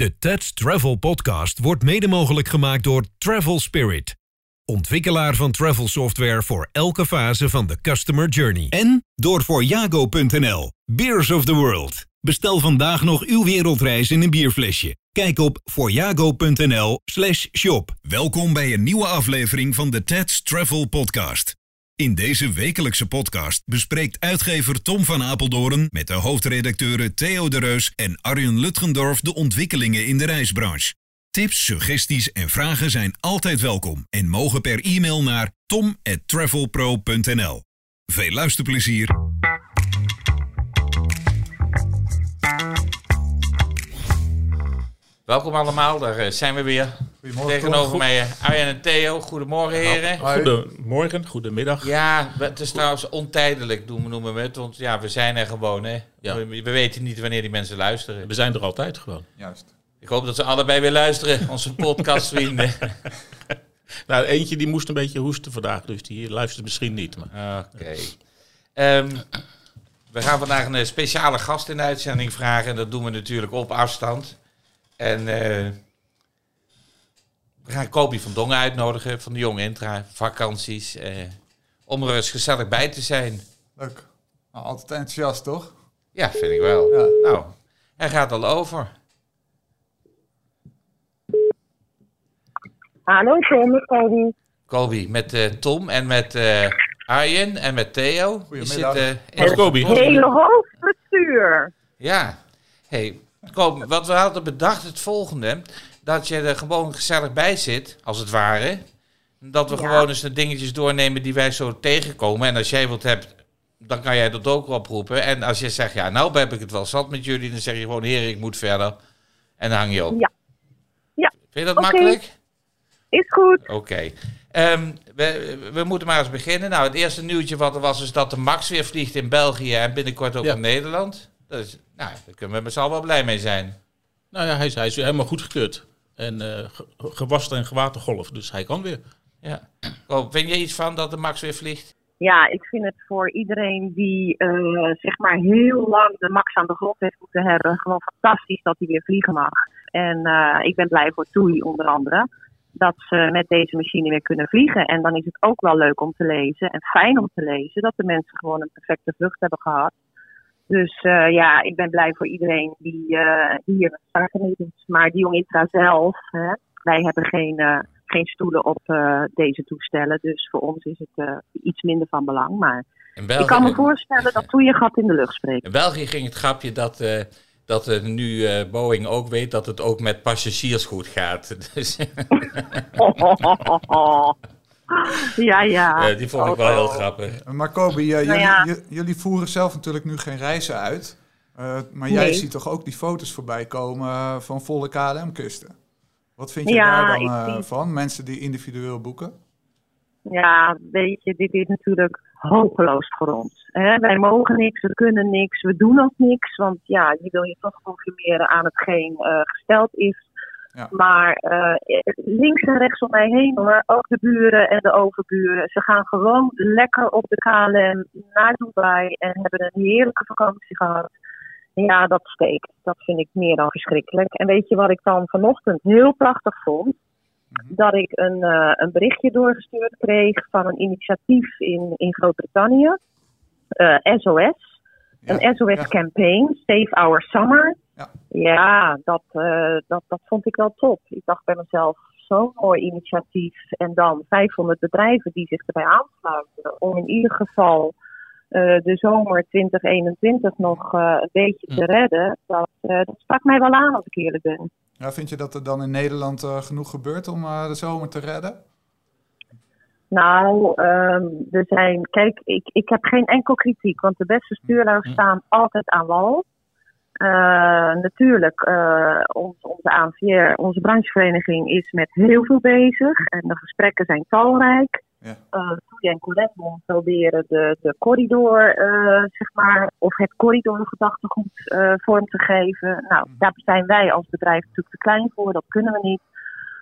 De Touch Travel Podcast wordt mede mogelijk gemaakt door Travel Spirit. Ontwikkelaar van travel software voor elke fase van de customer journey. En door Voorjago.nl. Beers of the World. Bestel vandaag nog uw wereldreis in een bierflesje. Kijk op voorjago.nl slash shop. Welkom bij een nieuwe aflevering van de Tats Travel Podcast. In deze wekelijkse podcast bespreekt uitgever Tom van Apeldoorn met de hoofdredacteuren Theo de Reus en Arjen Lutgendorf de ontwikkelingen in de reisbranche. Tips, suggesties en vragen zijn altijd welkom en mogen per e-mail naar tom@travelpro.nl. Veel luisterplezier. Welkom allemaal, daar eh, zijn we weer. Tegenover mij eh, Arjen en Theo. Goedemorgen heren. Goedemorgen, goedemiddag. Ja, het is trouwens ontijdelijk doen we- noemen we het, want ja, we zijn er gewoon hè. Ja. We, we weten niet wanneer die mensen luisteren. We zijn er altijd gewoon. Juist. Ik hoop dat ze allebei weer luisteren, onze podcastvrienden. Nou, eentje die moest een beetje hoesten vandaag, dus die luistert misschien niet. Maar Oké. Ehm, we gaan vandaag een eh, speciale gast in de uitzending vragen en dat doen we natuurlijk op afstand. En eh, we gaan Kobi van Dongen uitnodigen van de Jonge Intra, vakanties, eh, om er eens gezellig bij te zijn. Leuk. Nou, altijd enthousiast, toch? Ja, vind ik wel. Ja. Nou, hij gaat al over. Hallo Tom, met Cody. Kobi, met eh, Tom en met eh, Arjen en met Theo. Goedemiddag. zitten in Kobi. Hele hoofdbestuur. Ja. Hey, kom, wat we hadden bedacht het volgende. Dat je er gewoon gezellig bij zit, als het ware. Dat we Ja. gewoon eens de dingetjes doornemen die wij zo tegenkomen. En als jij wat hebt, dan kan jij dat ook oproepen. En als je zegt, ja, nou heb ik het wel zat met jullie. Dan zeg je gewoon, heer, ik moet verder. En dan hang je op. Ja. Ja. Vind je dat makkelijk? Is goed. Oké. Ehm, we, we moeten maar eens beginnen. Nou, het eerste nieuwtje wat er was, is dat de Max weer vliegt in België en binnenkort ook Ja. in Nederland. Dus, nou, daar kunnen we met z'n allen wel blij mee zijn. nou ja, hij is, hij is helemaal goedgekeurd. En eh, ge- gewassen en gewatergolf, dus hij kan weer. Ja. Koop, vind je iets van dat de Max weer vliegt? Ja, ik vind het voor iedereen die eh, zeg maar heel lang de max aan de grond heeft moeten hebben, gewoon fantastisch dat hij weer vliegen mag. En eh, ik ben blij voor TUI onder andere, dat ze met deze machine weer kunnen vliegen. En dan is het ook wel leuk om te lezen en fijn om te lezen dat de mensen gewoon een perfecte vlucht hebben gehad. Dus eh, ja, ik ben blij voor iedereen die, die hier starten meedoet. Maar die Jong Intra zelf, hè, wij hebben geen, eh, geen stoelen op deze toestellen. Dus voor ons is het iets minder van belang. Maar België, ik kan me voorstellen dat toen je gat in de lucht spreekt. in België ging het grapje dat, dat nu Boeing ook weet dat het ook met passagiers goed gaat. Dus, ja, ja. die vond ik wel heel grappig. Maar Kobi, eh, jullie, ja. j- jullie voeren zelf natuurlijk nu geen reizen uit. Eh, maar jij Nee. ziet toch ook die foto's voorbij komen eh, van volle KLM-kusten? Wat vind je Ja, daar dan van? Mensen die individueel boeken? Ja, weet je, dit is natuurlijk hopeloos voor ons. Hè? Wij mogen niks, we kunnen niks, we doen ook niks. Want ja, je wil je toch conformeren aan hetgeen eh gesteld is. Ja. Maar eh, links en rechts om mij heen hoor, ook de buren en de overburen. Ze gaan gewoon lekker op de KLM naar Dubai en hebben een heerlijke vakantie gehad. Ja, dat steekt. Dat vind ik meer dan verschrikkelijk. En weet je wat ik dan vanochtend heel prachtig vond? Dat ik een, eh, een berichtje doorgestuurd kreeg van een initiatief in, in Groot-Brittannië. Eh, SOS. Ja, Een SOS-campaign, Save Our Summer. Ja. Dat, eh, dat, dat vond ik wel top. Ik dacht bij mezelf, zo'n mooi initiatief. En dan 500 bedrijven die zich erbij aansluiten. Om in ieder geval eh, de zomer 2021 nog eh, een beetje te redden. Dat, eh, dat sprak mij wel aan als ik eerlijk ben. Ja, vind je dat er dan in Nederland genoeg gebeurt om eh, de zomer te redden? Nou, ehm, er zijn. Kijk, ik, ik heb geen enkel kritiek, want de beste stuurlui staan altijd aan wal. Eh, natuurlijk, eh, ons, onze ANVR, onze branchevereniging, is met heel veel bezig en de gesprekken zijn talrijk. Ja. Uh, en Coletmon proberen de, de corridor, zeg maar, of het corridorgedachtegoed vorm te geven. Nou, daar zijn wij als bedrijf natuurlijk te klein voor, dat kunnen we niet.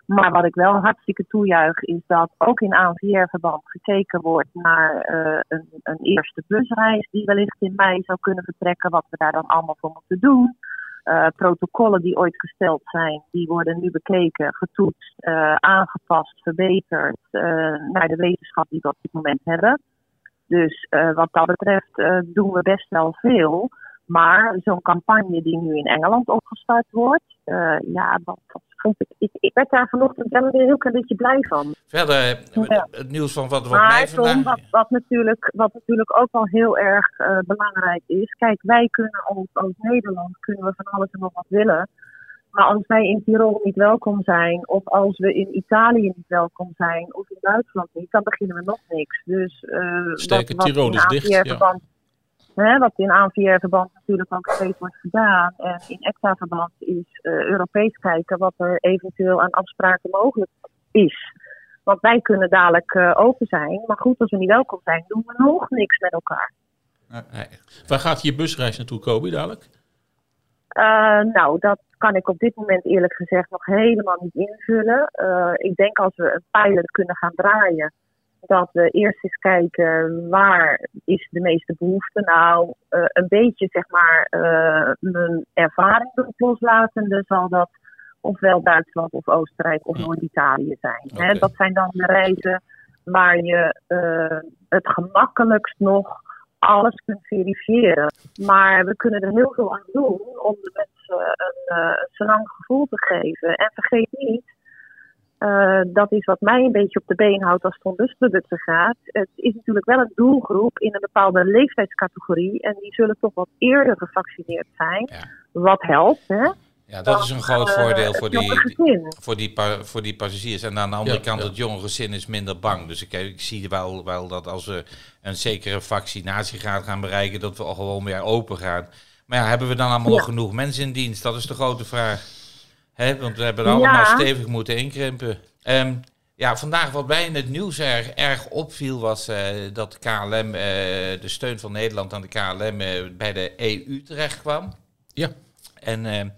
Maar wat ik wel hartstikke toejuich is dat ook in ANVR-verband gekeken wordt naar eh, een, een eerste busreis die wellicht in mei zou kunnen vertrekken. Wat we daar dan allemaal voor moeten doen. eh, protocollen die ooit gesteld zijn, die worden nu bekeken, getoetst, eh, aangepast, verbeterd naar de wetenschap die we op dit moment hebben. Dus wat dat betreft doen we best wel veel. Maar zo'n campagne die nu in Engeland opgestart wordt, ja, dat vond ik, ik. Ik werd daar vanochtend wel weer een heel klein beetje blij van. Verder, eh, Ja. het nieuws van wat, wat Maar vandaag... wat, wat, natuurlijk, wat natuurlijk ook wel heel erg eh, belangrijk is. Kijk, wij kunnen als, als Nederland kunnen we van alles en nog wat willen. Maar als wij in Tirol niet welkom zijn, of als we in Italië niet welkom zijn, of in Duitsland niet, dan beginnen we nog niks. Dus eh Sterker, wat, wat Tirol is dicht, ja. Hè, wat in ANVR-verband natuurlijk ook steeds wordt gedaan, en in ECTA-verband is eh, Europees kijken wat er eventueel aan afspraken mogelijk is. Want wij kunnen dadelijk eh, open zijn. Maar goed, als we niet welkom zijn, doen we nog niks met elkaar. Nee. Waar gaat je busreis naartoe, Kobi, dadelijk? Eh, nou, dat kan ik op dit moment eerlijk gezegd nog helemaal niet invullen. Ik denk als we een pilot kunnen gaan draaien, dat we eerst eens kijken waar is de meeste behoefte. Nou, eh, een beetje zeg maar eh, mijn ervaring loslatende zal dat ofwel Duitsland of Oostenrijk of Noord-Italië zijn. Hè, dat zijn dan de reizen waar je eh, het gemakkelijkst nog alles kunt verifiëren. Maar we kunnen er heel veel aan doen om de mensen een uh, senang gevoel te geven. En vergeet niet, uh, dat is wat mij een beetje op de been houdt als het om busproducten gaat. Het is natuurlijk wel een doelgroep in een bepaalde leeftijdscategorie. En die zullen toch wat eerder gevaccineerd zijn. Ja. Wat helpt, hè? Ja, dat is een groot eh, voordeel voor die, voor die, voor die passagiers. En aan de andere Ja, kant, ja. het jonge gezin is minder bang. Dus ik, ik zie wel, wel dat als we een zekere vaccinatiegraad gaan bereiken, dat we al gewoon weer open gaan. Maar ja, hebben we dan allemaal Ja. nog genoeg mensen in dienst? Dat is de grote vraag. Hè, want we hebben allemaal Ja. stevig moeten inkrimpen. Ehm, ja, vandaag wat mij in het nieuws erg, erg opviel was eh, dat de KLM, eh, de steun van Nederland aan de KLM eh, bij de EU terecht kwam. Ja. En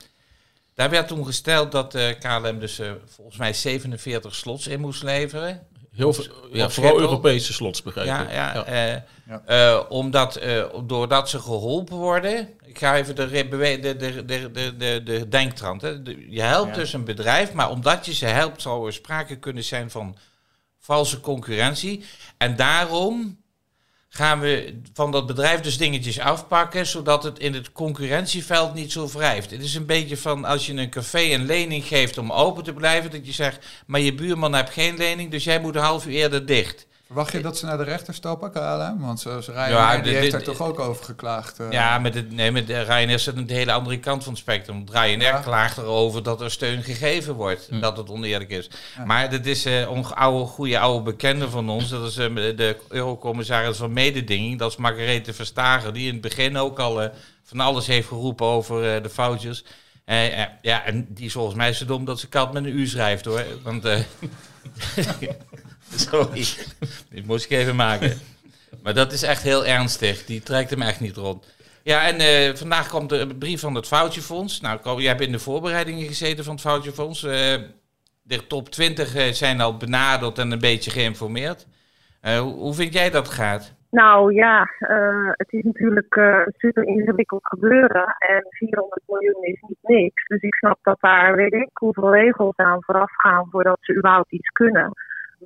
daar werd toen gesteld dat de KLM dus eh, volgens mij 47 slots in moest leveren. Heel veel, ja, vooral. Europese slots, begrijp Ja, ik. ja, Ja. eh, Ja. eh, omdat, eh, doordat ze geholpen worden. Ik ga even de, de, de, de, de, de, de denktrand. Hè. De- je helpt Ja. dus een bedrijf, maar omdat je ze helpt, zal er sprake kunnen zijn van valse concurrentie. En daarom gaan we van dat bedrijf dus dingetjes afpakken, zodat het in het concurrentieveld niet zo wrijft. Het is een beetje van als je een café een lening geeft om open te blijven, dat je zegt, maar je buurman heeft geen lening, dus jij moet een half uur eerder dicht. Verwacht je dat ze naar de rechter stappen, KLM? Want ze, ze rijden, Ja, die de- heeft daar toch ook over geklaagd. eh. Ja, met, het, nee, met de Ryanair zit een hele andere kant van het spectrum. Ryanair Ja. klaagt erover dat er steun gegeven wordt. Hm. Dat het oneerlijk is. Maar dat is een uh, oude, goede oude bekende van ons. Dat is eh, de eurocommissaris van mededinging. Dat is Margarethe Verstager. Die in het begin ook al eh, van alles heeft geroepen over eh, de foutjes. Eh, eh, ja, en die is volgens mij zo dom dat ze kat met een U schrijft hoor. Want... Sorry, dit moest ik even maken. Maar dat is echt heel ernstig. Die trekt hem echt niet rond. Ja, en eh, vandaag komt de brief van het Foutjefonds. Nou, jij hebt in de voorbereidingen gezeten van het Foutjefonds. Eh de top 20 eh, zijn al benaderd en een beetje geïnformeerd. Hoe, hoe vind jij dat gaat? Nou ja, het is natuurlijk super ingewikkeld gebeuren. En 400 miljoen is niet niks. Dus ik snap dat daar weet ik hoeveel regels aan vooraf gaan voordat ze überhaupt iets kunnen.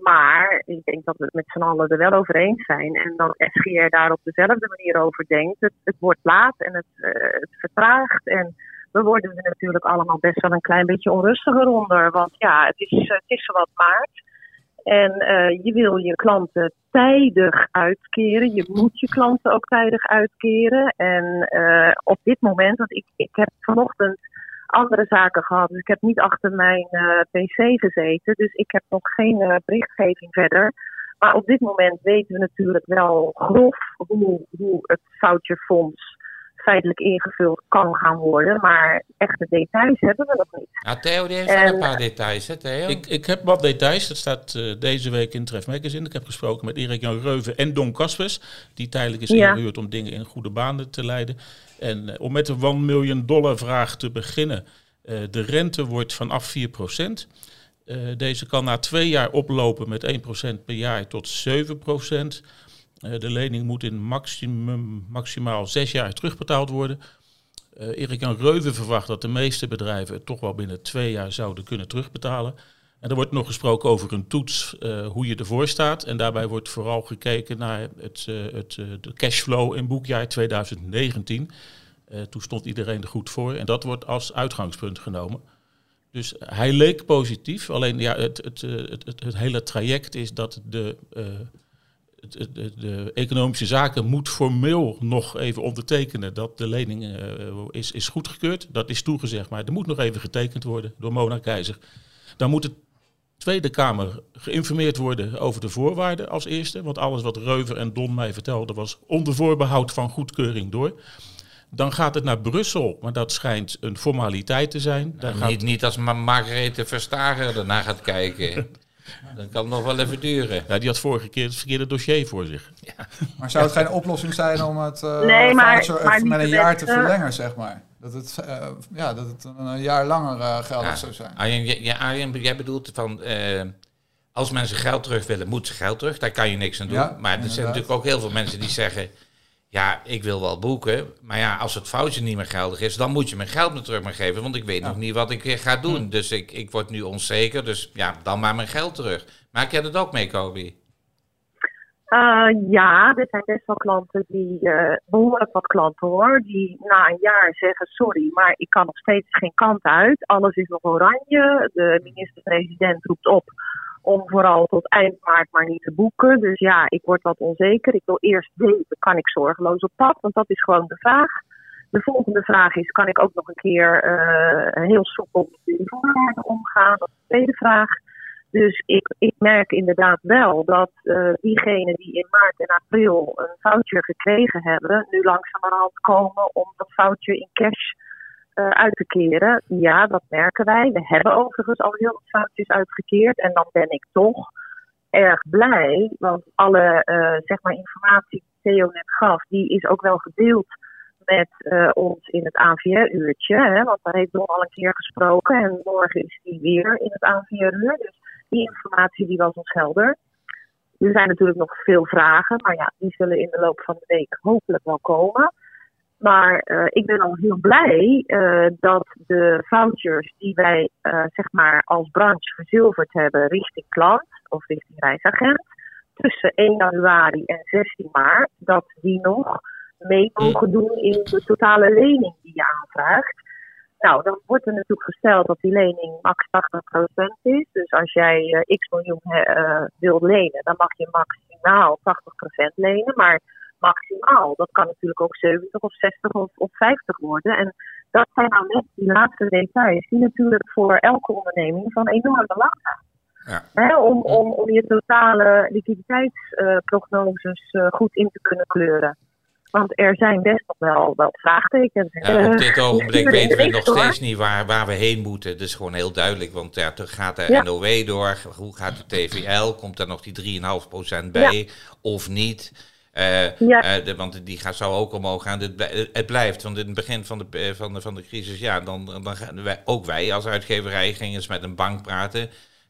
Maar ik denk dat we het met z'n allen er wel over eens zijn. En dat SGR daar op dezelfde manier over denkt. Het, wordt laat en het, uh, het vertraagt. En we worden er natuurlijk allemaal best wel een klein beetje onrustiger onder. Want ja, het is, het is zowat maart. En uh, je wil je klanten tijdig uitkeren. Je moet je klanten ook tijdig uitkeren. En uh, op dit moment, want ik, ik heb vanochtend andere zaken gehad. Dus ik heb niet achter mijn uh, pc gezeten. Dus ik heb nog geen uh, berichtgeving verder. Maar op dit moment weten we natuurlijk wel grof hoe, hoe het foutjefonds feitelijk ingevuld kan gaan worden. Maar echte details hebben we nog niet. Nou, Theo die heeft en, een paar details, hè Theo? Ik, ik heb wat details. Dat staat uh, deze week in Tref Magazine. Ik heb gesproken met Erik Jan Reuven en Don Kaspers. Die tijdelijk is ja. ingehuurd om dingen in goede banen te leiden. En uh, om met de 1 miljoen dollar vraag te beginnen. Uh, de rente wordt vanaf 4 procent. Uh, deze kan na twee jaar oplopen met 1% per jaar tot 7%. Uh, de lening moet in maximum, maximaal zes jaar terugbetaald worden. Uh, Erik-Jan Reuven verwacht dat de meeste bedrijven het toch wel binnen twee jaar zouden kunnen terugbetalen. En er wordt nog gesproken over een toets, uh, hoe je ervoor staat. En daarbij wordt vooral gekeken naar het, het, de cashflow in boekjaar 2019. toen stond iedereen er goed voor en dat wordt als uitgangspunt genomen. Dus hij leek positief, alleen ja, het, het, het, het hele traject is dat de de, de, economische zaken moet formeel nog even ondertekenen dat de lening uh, is, is goedgekeurd. Dat is toegezegd, maar er moet nog even getekend worden door Mona Keizer. Dan moet de Tweede Kamer geïnformeerd worden over de voorwaarden als eerste. Want alles wat Reuver en Don mij vertelden was onder voorbehoud van goedkeuring door. Dan gaat het naar Brussel, maar dat schijnt een formaliteit te zijn. Nou, gaat... niet, niet als Margarethe Verstager ernaar gaat kijken. Dan kan het nog wel even duren. Ja, die had vorige keer het verkeerde dossier voor zich. Ja. Maar zou het geen oplossing zijn om het uh, nee, maar, maar met een jaar te verlengen, zeg maar? Dat het, uh, ja, dat het een jaar langer uh, geldig ja. zou zijn. Arjen, ja, Arjen, jij bedoelt van... als mensen geld terug willen, moeten ze geld terug. Daar kan je niks aan doen. Ja, maar er zijn natuurlijk ook heel veel mensen die zeggen ja, ik wil wel boeken, maar ja, als het foutje niet meer geldig is, dan moet je mijn geld me terug maar geven, want ik weet nog niet wat ik ga doen. Hm. Dus ik, ik word nu onzeker, dus ja, dan maar mijn geld terug. Maak jij dat ook mee, Kobi? Uh, ja, er zijn best wel klanten die, uh, behoorlijk wat klanten hoor, die na een jaar zeggen: Sorry, maar ik kan nog steeds geen kant uit. Alles is nog oranje. De minister-president roept op om vooral tot eind maart maar niet te boeken. Dus ja, ik word wat onzeker. Ik wil eerst weten, kan ik zorgeloos op pad? Want dat is gewoon de vraag. De volgende vraag is, kan ik ook nog een keer uh, heel soepel met de voorwaarden omgaan? Dat is de tweede vraag. Dus ik, ik merk inderdaad wel dat uh, diegenen die in maart en april een foutje gekregen hebben, nu langzamerhand komen om dat foutje in cash uh, te keren. Ja, dat merken wij. We hebben overigens al heel wat foutjes uitgekeerd. En dan ben ik toch erg blij. Want alle uh, zeg maar informatie die Theo net gaf, die is ook wel gedeeld met uh, ons in het AVR-uurtje. Want daar heeft Don al een keer gesproken. En morgen is die weer in het AVR-uur. Dus die informatie die was ons helder. Er zijn natuurlijk nog veel vragen, maar ja, die zullen in de loop van de week hopelijk wel komen. Maar uh, ik ben al heel blij uh, dat de vouchers die wij uh, zeg maar als branche verzilverd hebben richting klant of richting reisagent tussen 1 januari en 16 maart, dat die nog mee mogen doen in de totale lening die je aanvraagt. Nou, dan wordt er natuurlijk gesteld dat die lening max 80% is. Dus als jij x miljoen wilt lenen, dan mag je maximaal 80% lenen. Maar maximaal. Dat kan natuurlijk ook 70 of 60 of, of 50 worden. En dat zijn nou net die laatste details die natuurlijk voor elke onderneming van enorm belang zijn. Ja. om, om, om je totale liquiditeitsprognoses uh, uh, goed in te kunnen kleuren. Want er zijn best nog wel, wel vraagtekens. Ja, op dit ogenblik weten we nog steeds niet waar, waar we heen moeten. Dat is gewoon heel duidelijk. Want ja, gaat de ja. NOW door. Hoe gaat de TVL? Komt er nog die 3,5% bij? Of niet? Uh, ja. uh, de, want die gaat, zou ook omhoog gaan. Het, het, blijft, want in het begin van de, eh, van de, van de crisis, ja, dan, dan gaan wij, ook wij als uitgeverij gingen eens met een bank praten.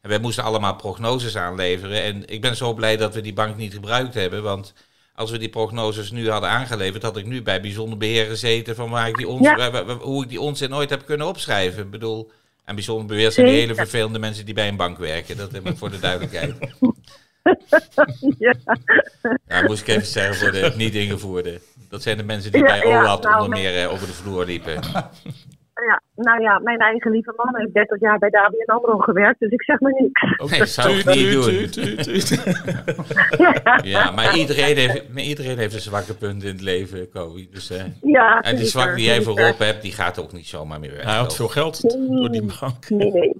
En wij moesten allemaal prognoses aanleveren. En ik ben zo blij dat we die bank niet gebruikt hebben, want als we die prognoses nu hadden aangeleverd, had ik nu bij bijzonder beheer gezeten van waar ik die ons, ja. hoe ik die onzin ooit heb kunnen opschrijven. Ik bedoel, en bijzonder beheer zijn die hele vervelende mensen die bij een bank werken. Dat heb ik voor de duidelijkheid. ja. ja, moest ik even zeggen voor de niet ingevoerde. Dat zijn de mensen die bij OLAT nou, onder meer uh, over de vloer liepen. Ja, nou ja, mijn eigen lieve man heeft 30 jaar bij ABN AMRO gewerkt, dus ik zeg maar niks. Oké, dat zou ik niet doen. ja. ja, maar iedereen heeft, iedereen heeft een zwakke punt in het leven, Kobi. Dus, uh, ja, en die zwak die jij voorop hebt, die gaat ook niet zomaar meer weg. Hij had veel geld door die bank. Nee, nee.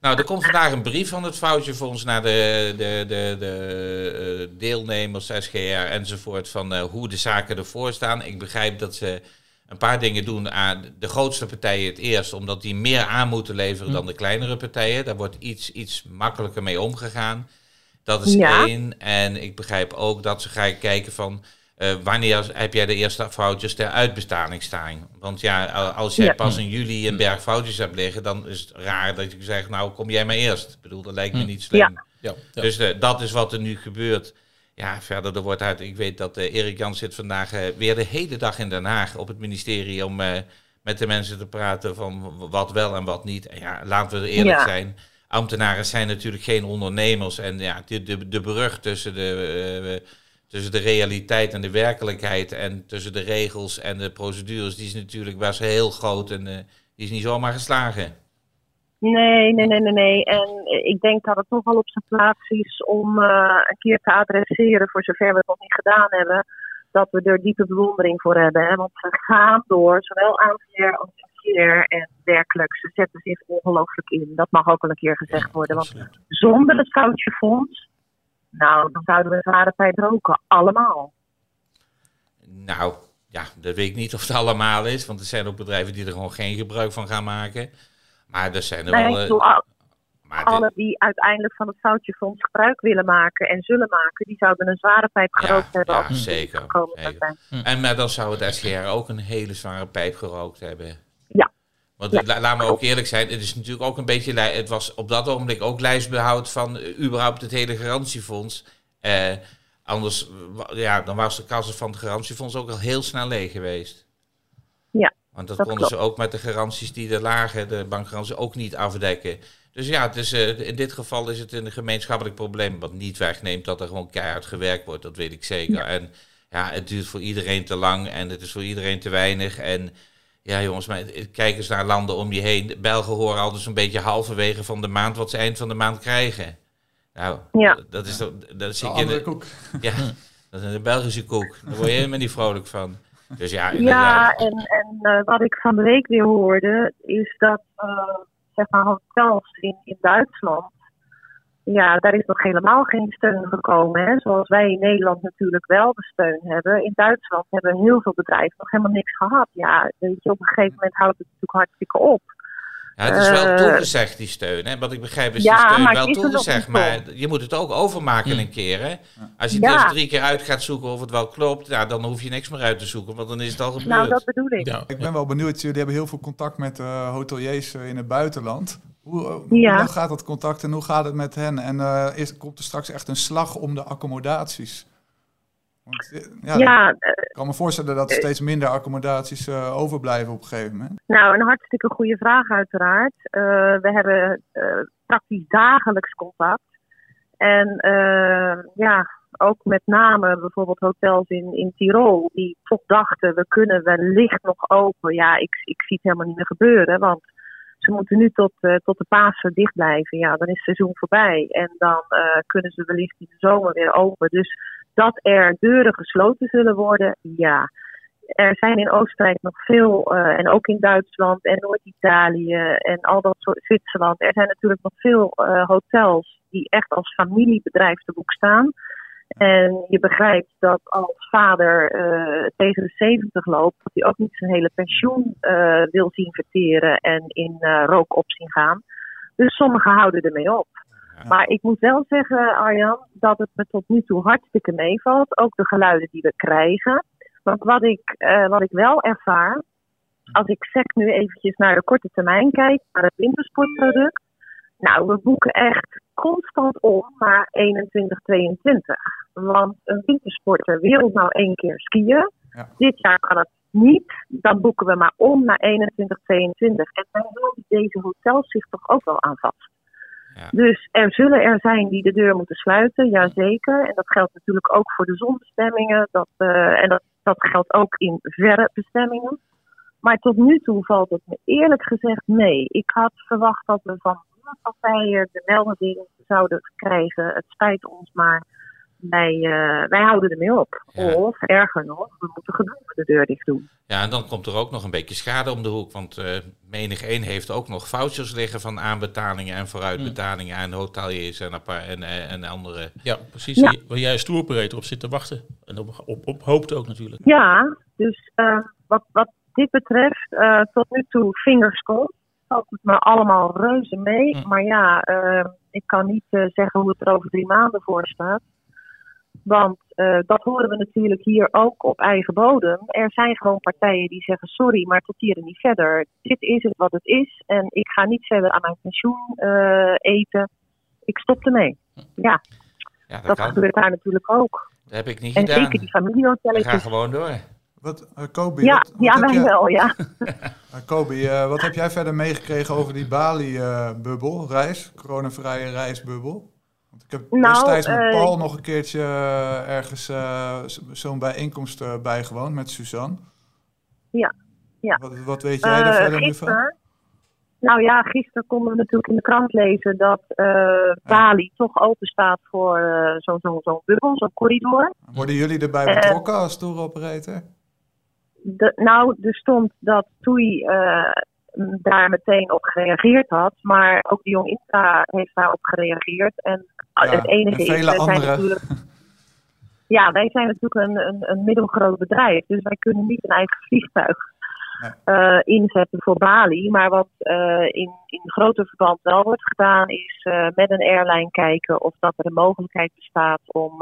Nou, er komt vandaag een brief van het foutje voor ons naar de, de, de, de uh, deelnemers, SGR enzovoort, van uh, hoe de zaken ervoor staan. Ik begrijp dat ze een paar dingen doen aan de grootste partijen het eerst, omdat die meer aan moeten leveren hm. dan de kleinere partijen. Daar wordt iets, iets makkelijker mee omgegaan. Dat is één. En ik begrijp ook dat ze gaan kijken van uh, wanneer heb jij de eerste foutjes ter uitbestaning staan? Want ja, als jij pas in juli een berg foutjes hebt liggen, dan is het raar dat je zegt, nou kom jij maar eerst. Ik bedoel, dat lijkt me hm. niet slim. Ja. Ja, Dus uh, dat is wat er nu gebeurt. ja, verder er wordt uit. Ik weet dat Erik Jan zit vandaag weer de hele dag in Den Haag op het ministerie om met de mensen te praten van wat wel en wat niet. En ja, laten we eerlijk zijn. Ambtenaren zijn natuurlijk geen ondernemers. En ja, de, de, de brug tussen de, tussen de realiteit en de werkelijkheid en tussen de regels en de procedures, die is natuurlijk best heel groot en die is niet zomaar geslagen. Nee, nee, nee, nee, nee. En ik denk dat het toch wel op zijn plaats is om uh, een keer te adresseren, voor zover we het nog niet gedaan hebben, dat we er diepe bewondering voor hebben. Hè? Want ze gaan door, zowel ANVR als verkeer en werkelijk, ze zetten zich ongelooflijk in. Dat mag ook wel een keer gezegd worden. Want zonder het foutje fonds, nou, dan zouden we zware pijp roken, allemaal. Nou, ja, dat weet ik niet of het allemaal is, want er zijn ook bedrijven die er gewoon geen gebruik van gaan maken. Maar er zijn er nee, wel... Uh, maar alle die uiteindelijk van het foutjefonds gebruik willen maken en zullen maken, die zouden een zware pijp gerookt hebben. Ja, zeker. zeker. En maar dan zou het SGR ook een hele zware pijp gerookt hebben. Want ja. laat me ook eerlijk zijn, het is natuurlijk ook een beetje, het was op dat ogenblik ook lijstbehoud van uh, überhaupt het hele garantiefonds. Uh, anders, ja, dan was de kassen van het garantiefonds ook al heel snel leeg geweest. Ja. Want dat, konden ze ook met de garanties die er lagen, de bankgaranties, ook niet afdekken. Dus ja, het is, uh, in dit geval is het een gemeenschappelijk probleem. Wat niet wegneemt dat er gewoon keihard gewerkt wordt, dat weet ik zeker. En ja, het duurt voor iedereen te lang en het is voor iedereen te weinig. En ja, jongens, maar kijk eens naar landen om je heen. Belgen horen al dus een beetje halverwege van de maand wat ze eind van de maand krijgen. Nou, ja. dat is toch. Dat is een koek. Ja, dat is een Belgische koek. Daar word je helemaal niet vrolijk van. Dus ja, ja en, en uh, wat ik van de week weer hoorde, is dat uh, zeg maar hotels in, in Duitsland, ja, daar is nog helemaal geen steun gekomen. Hè? Zoals wij in Nederland natuurlijk wel de steun hebben. In Duitsland hebben heel veel bedrijven nog helemaal niks gehad. Ja, weet je, op een gegeven moment houdt het natuurlijk hartstikke op. Ja, het is wel uh, toegezegd, die steun. Hè? Wat ik begrijp is ja, die steun wel toegezegd. Maar je moet het ook overmaken een keer. Hè? Als je ja. dus drie keer uit gaat zoeken of het wel klopt, ja, dan hoef je niks meer uit te zoeken. Want dan is het al gebeurd. Nou, dat bedoel ik. Ja. Ik ben wel benieuwd. Jullie hebben heel veel contact met uh, hoteliers uh, in het buitenland. Hoe, hoe gaat dat contact en hoe gaat het met hen? En is, komt er straks echt een slag om de accommodaties? Want, eh, ja, ja ik eh, kan me voorstellen dat er steeds minder accommodaties uh, overblijven op een gegeven moment. Nou, een hartstikke goede vraag uiteraard. Uh, we hebben praktisch dagelijks contact. En ja, ook met name bijvoorbeeld hotels in, in Tirol, die toch dachten, we kunnen wellicht nog open. Ja, ik, ik zie het helemaal niet meer gebeuren, want ze moeten nu tot, tot de Pasen dicht blijven. Ja, dan is het seizoen voorbij. En dan kunnen ze wellicht in de zomer weer open. Dus dat er deuren gesloten zullen worden, ja. Er zijn in Oostenrijk nog veel, uh, en ook in Duitsland en Noord-Italië en al dat soort Zwitserland. Er zijn natuurlijk nog veel hotels die echt als familiebedrijf te boek staan. En je begrijpt dat als vader uh, tegen de 70 loopt, dat hij ook niet zijn hele pensioen wil zien verteren en in rook op zien gaan. Dus sommigen houden ermee op. Maar ik moet wel zeggen, Arjan, dat het me tot nu toe hartstikke meevalt. Ook de geluiden die we krijgen. Want wat ik, uh, wat ik wel ervaar, als ik zeg nu eventjes naar de korte termijn kijk, naar het wintersportproduct. Nou, we boeken echt constant om naar 21, 22. Want een wintersporter wil nou één keer skiën. Ja. Dit jaar kan het niet. Dan boeken we maar om naar 21, 22. En dan houden deze hotels zich toch ook wel aan vast. Dus er zullen er zijn die de deur moeten sluiten, jazeker. En dat geldt natuurlijk ook voor de zonbestemmingen. Dat, uh, en dat, dat geldt ook in verre bestemmingen. Maar tot nu toe valt het me eerlijk gezegd mee. Ik had verwacht dat we van partijen de melding zouden krijgen. Het spijt ons, maar wij, uh, wij houden ermee op. Of erger nog, we moeten gedwongen de deur dicht doen. Ja, en dan komt er ook nog een beetje schade om de hoek. Want uh, menig één heeft ook nog vouchers liggen van aanbetalingen en vooruitbetalingen aan hoteliers en, en, en andere. Ja, precies. Ja. Waar jij als toeroperator op zit te wachten. En op, op, op hoopt ook natuurlijk. Ja, dus uh, wat, wat dit betreft, tot nu toe fingers crossed. Valt het me allemaal reuze mee. Hm. Maar ja, ik kan niet zeggen hoe het er over drie maanden voor staat. Want uh, dat horen we natuurlijk hier ook op eigen bodem. Er zijn gewoon partijen die zeggen: sorry, maar tot hier en niet verder. Dit is het wat het is. En ik ga niet verder aan mijn pensioen uh, eten. Ik stop ermee. Ja. Ja, dat, dat gebeurt daar natuurlijk ook. Dat heb ik niet en gedaan. En zeker die familiehotelletjes. We gaan gewoon door. Wat, uh, Kobe, ja, wat, ja wij wel, ja. uh, Kobe, uh, wat heb jij verder meegekregen over die Bali-bubbel, reis, coronavrije reisbubbel? Want ik heb nou, destijds met Paul nog een keertje ergens zo'n bijeenkomst bijgewoond met Suzanne. Ja, ja. Wat, wat weet jij daar verder nu van? Nou ja, gisteren konden we natuurlijk in de krant lezen dat uh, Bali ja. toch open staat voor uh, zo'n zo, zo bubbel, zo'n corridor. Worden jullie erbij betrokken uh, als tour operator? De, nou, er stond dat TUI daar meteen op gereageerd had, maar ook de Jong Intra heeft daarop gereageerd. En ja, het enige en vele is, andere. Zijn natuurlijk, ja, wij zijn natuurlijk een, een, een middelgroot bedrijf, dus wij kunnen niet een eigen vliegtuig uh, inzetten voor Bali. Maar wat uh, in, in groter verband wel wordt gedaan, is uh, met een airline kijken of dat er een mogelijkheid bestaat om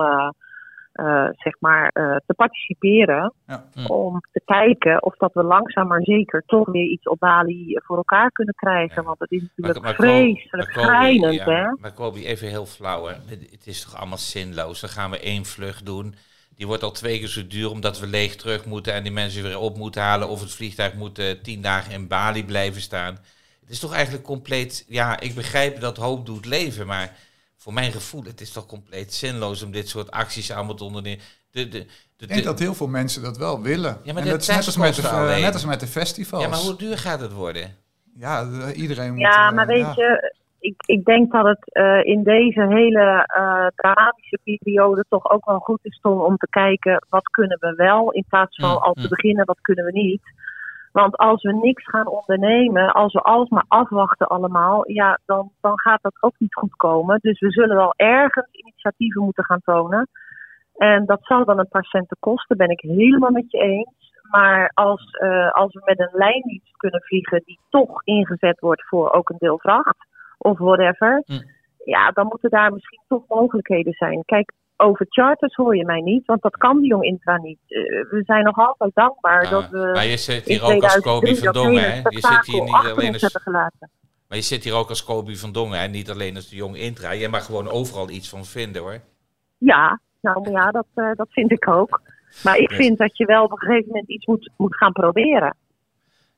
zeg maar te participeren. Ja. Om te kijken of dat we langzaam maar zeker toch weer iets op Bali voor elkaar kunnen krijgen. Ja. Want het is natuurlijk Maar- maar vreselijk schrijnend, ja, hè? Maar Kobe, even heel flauw. Hè. Het is toch allemaal zinloos. Dan gaan we één vlucht doen. Die wordt al twee keer zo duur omdat we leeg terug moeten en die mensen weer op moeten halen. Of het vliegtuig moet eh, tien dagen in Bali blijven staan. Het is toch eigenlijk compleet. Ja, ik begrijp dat hoop doet leven. Maar voor mijn gevoel, het is toch compleet zinloos om dit soort acties allemaal te ondernemen. De, de, de, Ik denk de- dat heel veel mensen dat wel willen. Ja, maar en de dat is net als, met de, testkosten alleen. net als met de festivals. ja, maar hoe duur gaat het worden? Ja, de- iedereen moet... Ja, eh, maar weet ja. je, ik, ik denk dat het eh, in deze hele eh, dramatische periode toch ook wel goed is om te kijken wat kunnen we wel in plaats van Mm, al te mm. beginnen wat kunnen we niet. Want als we niks gaan ondernemen, als we alles maar afwachten allemaal, ja, dan, dan gaat dat ook niet goed komen. Dus we zullen wel ergens initiatieven moeten gaan tonen. En dat zal dan een paar centen kosten, ben ik helemaal met je eens. Maar als, eh, als we met een lijndienst kunnen vliegen die toch ingezet wordt voor ook een deel vracht of whatever, Hm. ja, dan moeten daar misschien toch mogelijkheden zijn. Kijk, over charters hoor je mij niet, want dat kan die Jong Intra niet. Eh, we zijn nog altijd dankbaar Ah, dat we. maar je zit hier ook als Kobe 2003 van Dongen, hè? Je zit hier niet alleen als hebben gelaten. Maar je zit hier ook als Kobe van Dongen en niet alleen als de jong intra. Je mag gewoon overal iets van vinden hoor. Ja, nou maar ja, dat, eh, dat vind ik ook. Maar ik vind dat je wel op een gegeven moment iets moet, moet gaan proberen.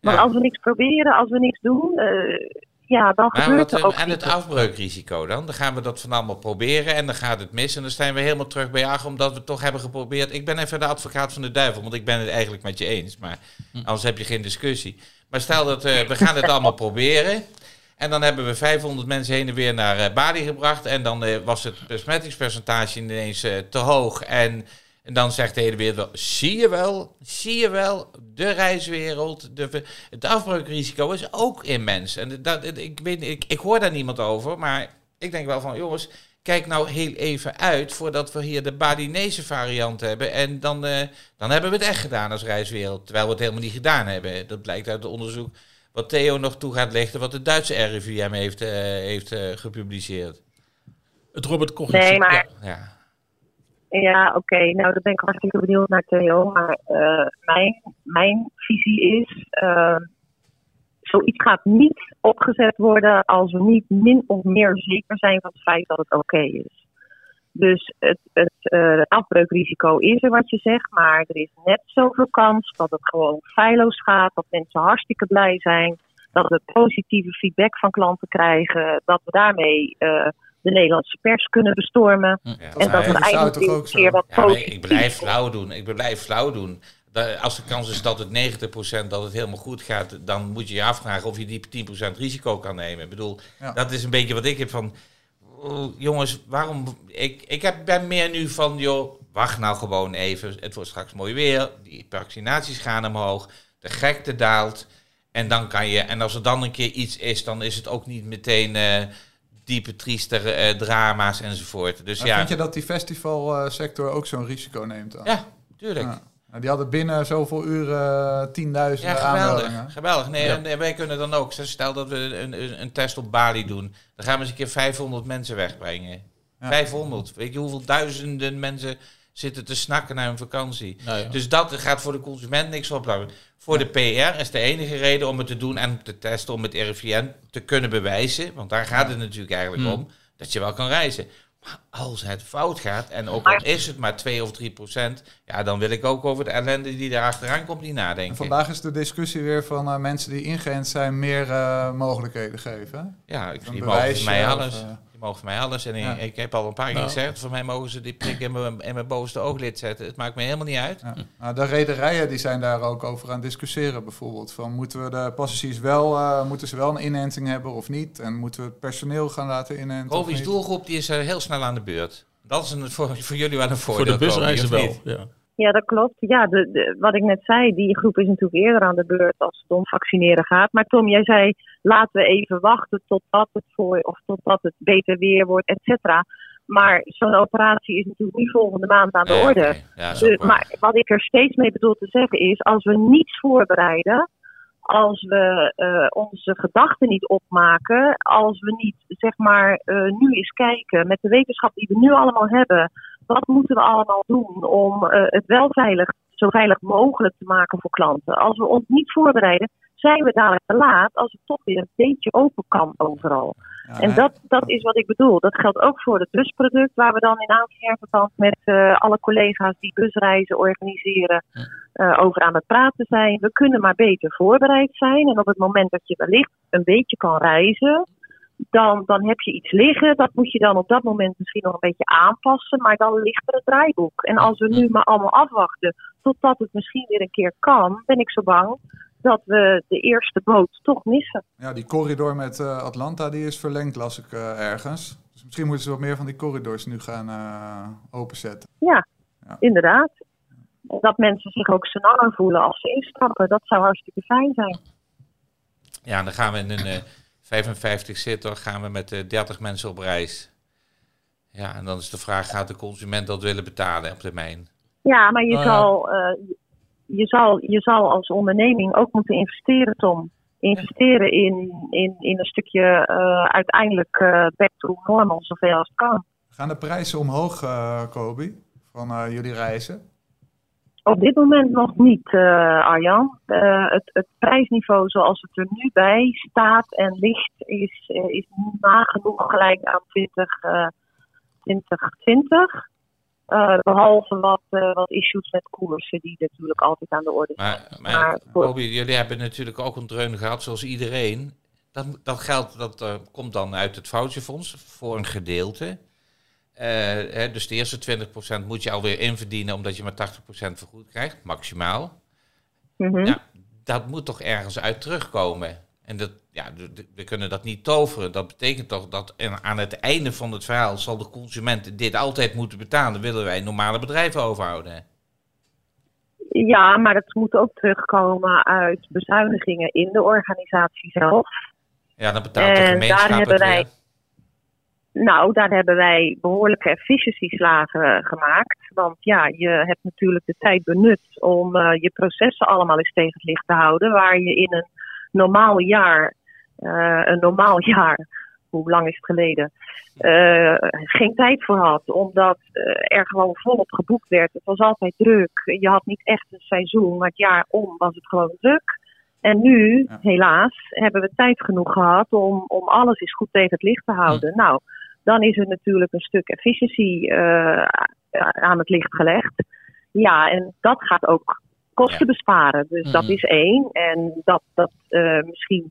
Want Ja. als we niks proberen, als we niks doen, eh, ja, dan Maar gebeurt wat, er ook en het afbreukrisico dan? Dan gaan we dat van allemaal proberen en dan gaat het mis. En dan zijn we helemaal terug bij Ach, omdat we het toch hebben geprobeerd. Ik ben even de advocaat van de duivel, want ik ben het eigenlijk met je eens. Maar anders heb je geen discussie. Maar stel dat eh, we gaan het allemaal proberen. En dan hebben we 500 mensen heen en weer naar eh, Bali gebracht. En dan eh, was het besmettingspercentage ineens te hoog. En, en dan zegt de hele wereld wel, zie je wel, zie je wel, de reiswereld, de, het afbreukrisico is ook immens. En dat, ik, weet, ik, ik hoor daar niemand over, maar ik denk wel van, jongens, kijk nou heel even uit voordat we hier de Balinese variant hebben. En dan, eh, dan hebben we het echt gedaan als reiswereld, terwijl we het helemaal niet gedaan hebben. Dat blijkt uit het onderzoek wat Theo nog toe gaat lichten, wat de Duitse RIVM heeft, eh, heeft eh, gepubliceerd. Het Robert Koch Nee, maar Ja, ja. Ja, oké. Nou, dan ben ik hartstikke benieuwd naar Theo. Maar eh, mijn, mijn visie is... eh, zoiets gaat niet opgezet worden als we niet min of meer zeker zijn van het feit dat het oké is. Dus het, het eh, afbreukrisico is er wat je zegt, maar er is net zoveel kans dat het gewoon feilloos gaat, dat mensen hartstikke blij zijn, dat we positieve feedback van klanten krijgen, dat we daarmee de Nederlandse pers kunnen bestormen. Ja. En dat weer ook een keer wat Ja, ik blijf flauw doen. Ik blijf flauw doen. Als de kans is dat het 90% dat het helemaal goed gaat, dan moet je je afvragen of je die 10% risico kan nemen. Ik bedoel, Ja. dat is een beetje wat ik heb van, oh, jongens, waarom? Ik, ik heb, ben meer nu van, joh, wacht nou gewoon even. Het wordt straks mooi weer. Die vaccinaties gaan omhoog. De gekte daalt. En dan kan je, en als er dan een keer iets is, dan is het ook niet meteen eh, diepe, trieste eh, drama's enzovoort. Dus Maar ja, Vind je dat die festivalsector ook zo'n risico neemt dan? ja, tuurlijk. Ja. Nou, Die hadden binnen zoveel uren uh, tienduizenden Ja, geweldig. aanmeldingen. geweldig. Nee, Ja. en, en wij kunnen dan ook, stel dat we een, een, een test op Bali doen, dan gaan we eens een keer 500 mensen wegbrengen. Ja. 500. Weet je hoeveel duizenden mensen zitten te snakken naar hun vakantie? Nou ja. Dus dat gaat voor de consument niks opbrengen. Voor de PR is de enige reden om het te doen en om te testen om het RIVM te kunnen bewijzen. Want daar gaat het natuurlijk eigenlijk Hmm. om. Dat je wel kan reizen. als het fout gaat, en ook al is het maar 2 of 3 procent, ja, dan wil ik ook over de ellende die daar achteraan komt niet nadenken. vandaag is de discussie weer van uh, mensen die ingeënt zijn meer uh, mogelijkheden geven. Ja, ik, voor mij alles. Of, uh, die mogen voor mij alles. En ik, ik, heb al een paar keer nou. gezegd, voor mij mogen ze die prik in mijn, in mijn bovenste ooglid zetten. Het maakt me helemaal niet uit. Ja. Nou, de rederijen die zijn daar ook over aan het discussiëren bijvoorbeeld. Van moeten we de passagiers wel, moeten ze wel een inenting hebben of niet? En moeten we het personeel gaan laten inenten? Kovi's doelgroep die is heel snel aan de beurt. Dat is een, voor, voor jullie wel een voordeel. Voor de busreizen wel, ja. Ja, dat klopt. Ja, de, de, wat ik net zei, die groep is natuurlijk eerder aan de beurt als het om vaccineren gaat. Maar Tom, jij zei, laten we even wachten totdat het, voor, of totdat het beter weer wordt, et cetera. Maar zo'n operatie is natuurlijk niet volgende maand aan de orde. Okay. Ja, dus, maar wat ik er steeds mee bedoel te zeggen is, als we niets voorbereiden, als we uh, onze gedachten niet opmaken, als we niet zeg maar uh, nu eens kijken met de wetenschap die we nu allemaal hebben, wat moeten we allemaal doen om uh, het wel veilig, zo veilig mogelijk te maken voor klanten. Als we ons niet voorbereiden, zijn we dadelijk te laat als het toch weer een beetje open kan overal. Ja, en dat, dat is wat ik bedoel. Dat geldt ook voor het busproduct, waar we dan in aanververband met uh, alle collega's die busreizen organiseren uh, over aan het praten zijn. We kunnen maar beter voorbereid zijn. En op het moment dat je wellicht een beetje kan reizen, dan, dan heb je iets liggen. Dat moet je dan op dat moment misschien nog een beetje aanpassen. Maar dan ligt er het draaiboek. En als we nu maar allemaal afwachten totdat het misschien weer een keer kan, ben ik zo bang dat we de eerste boot toch missen. Ja, die corridor met uh, Atlanta die is verlengd, las ik uh, ergens. Dus misschien moeten ze wat meer van die corridors nu gaan uh, openzetten. Ja, ja, inderdaad. Dat mensen zich ook sneller voelen als ze instappen. Dat zou hartstikke fijn zijn. Ja, dan gaan we in een 55 zitter, gaan we met 30 mensen op reis. Ja, en dan is de vraag, gaat de consument dat willen betalen op termijn? Ja, maar je, zal, je, zal, je zal als onderneming ook moeten investeren, Tom. Investeren in, in, in een stukje uh, uiteindelijk uh, back to normal, zoveel als het kan. Gaan de prijzen omhoog, uh, Kobi, van jullie reizen? Op dit moment nog niet, Arjan. het, het prijsniveau zoals het er nu bij staat en ligt, is, is nagenoeg gelijk aan 20, 2020. Uh, behalve wat, wat issues met koersen die natuurlijk altijd aan de orde zijn. Maar, maar, maar Bobby, jullie hebben natuurlijk ook een dreun gehad zoals iedereen. Dat, dat geld dat, komt dan uit het voucherfonds voor een gedeelte. Hè, dus de eerste 20% moet je alweer inverdienen omdat je maar 80% vergoed krijgt, maximaal. Mm -hmm. ja, dat moet toch ergens uit terugkomen. En dat, ja, we kunnen dat niet toveren. Dat betekent toch dat aan het einde van het verhaal zal de consument dit altijd moeten betalen. Willen wij normale bedrijven overhouden? Ja, maar het moet ook terugkomen uit bezuinigingen in de organisatie zelf. Ja, dan betaalt de gemeenschap daar hebben wij, Nou, daar hebben wij behoorlijke efficiëntieslagen gemaakt. Want ja, je hebt natuurlijk de tijd benut om uh, je processen allemaal eens tegen het licht te houden. Waar je in een normaal jaar, uh, een normaal jaar, hoe lang is het geleden, uh, geen tijd voor had. Omdat er gewoon volop geboekt werd. Het was altijd druk. Je had niet echt een seizoen, maar het jaar om was het gewoon druk. En nu, helaas, hebben we tijd genoeg gehad om, om alles eens goed tegen het licht te houden. Nou, dan is er natuurlijk een stuk efficiëntie aan het licht gelegd. Ja, en dat gaat ook kosten besparen. Dus mm. dat is één. En dat, dat uh, misschien